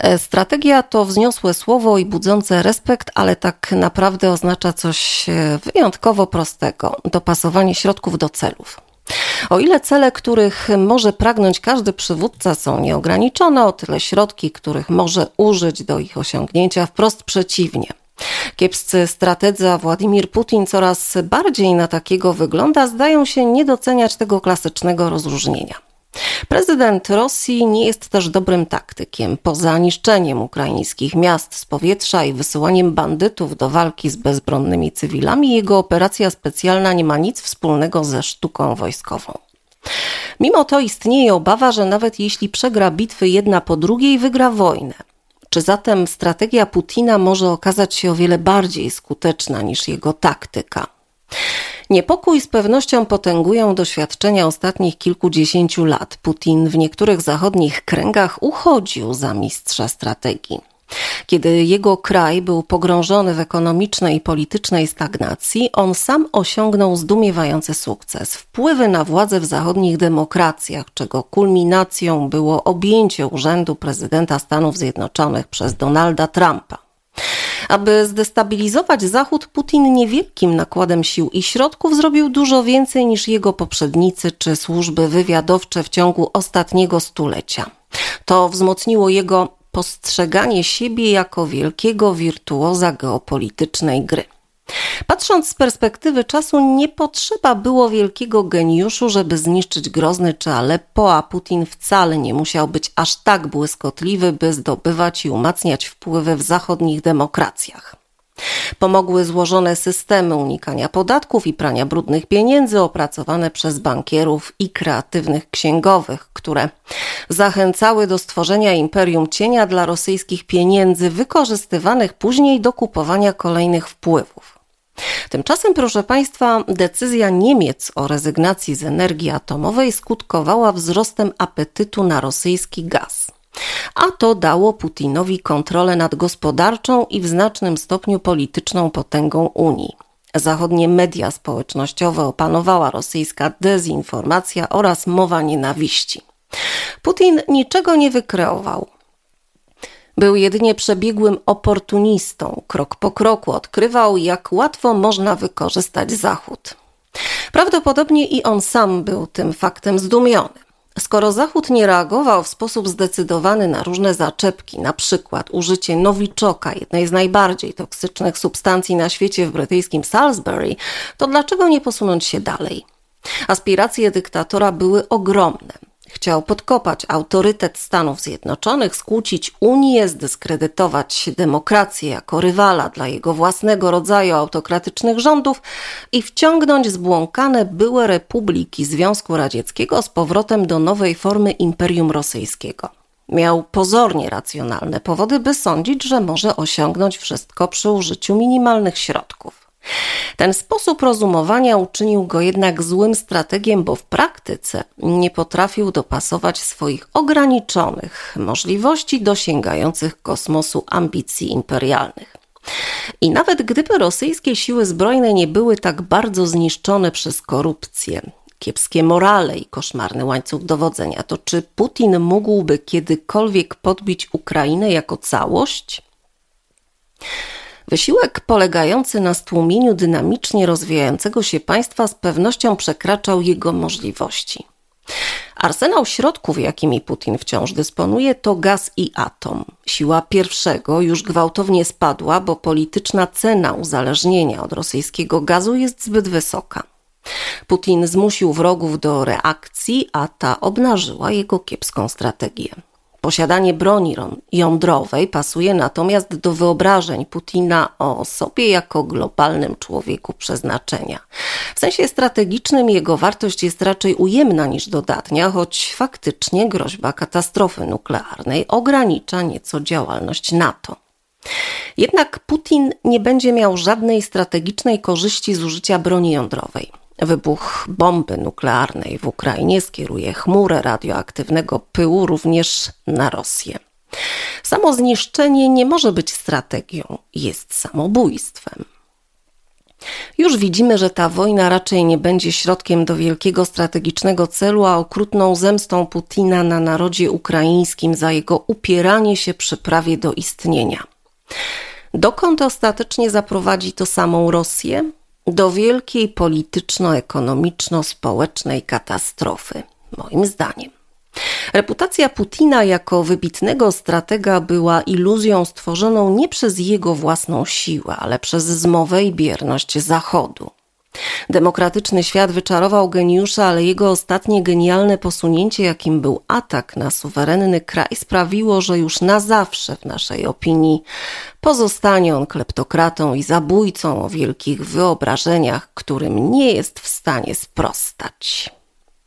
E, strategia to wzniosłe słowo i budzące respekt, ale tak naprawdę oznacza coś e, wyjątkowo prostego dopasowanie środków do celów. O ile cele, których może pragnąć każdy przywódca, są nieograniczone, o tyle środki, których może użyć do ich osiągnięcia, wprost przeciwnie. Kiepscy strategzy, Władimir Putin coraz bardziej na takiego wygląda, zdają się nie doceniać tego klasycznego rozróżnienia. Prezydent Rosji nie jest też dobrym taktykiem. Poza niszczeniem ukraińskich miast z powietrza i wysyłaniem bandytów do walki z bezbronnymi cywilami, jego operacja specjalna nie ma nic wspólnego ze sztuką wojskową. Mimo to istnieje obawa, że nawet jeśli przegra bitwy jedna po drugiej, wygra wojnę. Czy zatem strategia Putina może okazać się o wiele bardziej skuteczna niż jego taktyka? Niepokój z pewnością potęgują doświadczenia ostatnich kilkudziesięciu lat. Putin w niektórych zachodnich kręgach uchodził za mistrza strategii. Kiedy jego kraj był pogrążony w ekonomicznej i politycznej stagnacji, on sam osiągnął zdumiewający sukces. Wpływy na władzę w zachodnich demokracjach, czego kulminacją było objęcie urzędu prezydenta Stanów Zjednoczonych przez Donalda Trumpa. Aby zdestabilizować Zachód, Putin niewielkim nakładem sił i środków zrobił dużo więcej niż jego poprzednicy czy służby wywiadowcze w ciągu ostatniego stulecia. To wzmocniło jego postrzeganie siebie jako wielkiego wirtuoza geopolitycznej gry. Patrząc z perspektywy czasu, nie potrzeba było wielkiego geniuszu, żeby zniszczyć Grozny czy Aleppo, a Putin wcale nie musiał być aż tak błyskotliwy, by zdobywać i umacniać wpływy w zachodnich demokracjach. Pomogły złożone systemy unikania podatków i prania brudnych pieniędzy opracowane przez bankierów i kreatywnych księgowych, które zachęcały do stworzenia imperium cienia dla rosyjskich pieniędzy, wykorzystywanych później do kupowania kolejnych wpływów. Tymczasem, proszę Państwa, decyzja Niemiec o rezygnacji z energii atomowej skutkowała wzrostem apetytu na rosyjski gaz. A to dało Putinowi kontrolę nad gospodarczą i w znacznym stopniu polityczną potęgą Unii. Zachodnie media społecznościowe opanowała rosyjska dezinformacja oraz mowa nienawiści. Putin niczego nie wykreował. Był jedynie przebiegłym oportunistą. Krok po kroku odkrywał, jak łatwo można wykorzystać Zachód. Prawdopodobnie i on sam był tym faktem zdumiony. Skoro Zachód nie reagował w sposób zdecydowany na różne zaczepki, na przykład użycie nowiczoka, jednej z najbardziej toksycznych substancji na świecie w brytyjskim Salisbury, to dlaczego nie posunąć się dalej? Aspiracje dyktatora były ogromne. Chciał podkopać autorytet Stanów Zjednoczonych, skłócić Unię, zdyskredytować demokrację jako rywala dla jego własnego rodzaju autokratycznych rządów i wciągnąć zbłąkane były republiki Związku Radzieckiego z powrotem do nowej formy Imperium Rosyjskiego. Miał pozornie racjonalne powody, by sądzić, że może osiągnąć wszystko przy użyciu minimalnych środków. Ten sposób rozumowania uczynił go jednak złym strategiem, bo w praktyce nie potrafił dopasować swoich ograniczonych możliwości do sięgających kosmosu ambicji imperialnych. I nawet gdyby rosyjskie siły zbrojne nie były tak bardzo zniszczone przez korupcję, kiepskie morale i koszmarny łańcuch dowodzenia, to czy Putin mógłby kiedykolwiek podbić Ukrainę jako całość? Wysiłek polegający na stłumieniu dynamicznie rozwijającego się państwa z pewnością przekraczał jego możliwości. Arsenał środków, jakimi Putin wciąż dysponuje, to gaz i atom. Siła pierwszego już gwałtownie spadła, bo polityczna cena uzależnienia od rosyjskiego gazu jest zbyt wysoka. Putin zmusił wrogów do reakcji, a ta obnażyła jego kiepską strategię. Posiadanie broni jądrowej pasuje natomiast do wyobrażeń Putina o sobie jako globalnym człowieku przeznaczenia. W sensie strategicznym jego wartość jest raczej ujemna niż dodatnia, choć faktycznie groźba katastrofy nuklearnej ogranicza nieco działalność NATO. Jednak Putin nie będzie miał żadnej strategicznej korzyści z użycia broni jądrowej. Wybuch bomby nuklearnej w Ukrainie skieruje chmurę radioaktywnego pyłu również na Rosję. Samo zniszczenie nie może być strategią, jest samobójstwem. Już widzimy, że ta wojna raczej nie będzie środkiem do wielkiego strategicznego celu, a okrutną zemstą Putina na narodzie ukraińskim za jego upieranie się przy prawie do istnienia. Dokąd ostatecznie zaprowadzi to samą Rosję? Do wielkiej polityczno-ekonomiczno-społecznej katastrofy, moim zdaniem. Reputacja Putina jako wybitnego stratega była iluzją stworzoną nie przez jego własną siłę, ale przez zmowę i bierność Zachodu. Demokratyczny świat wyczarował geniusza, ale jego ostatnie genialne posunięcie, jakim był atak na suwerenny kraj, sprawiło, że już na zawsze w naszej opinii pozostanie on kleptokratą i zabójcą o wielkich wyobrażeniach, którym nie jest w stanie sprostać.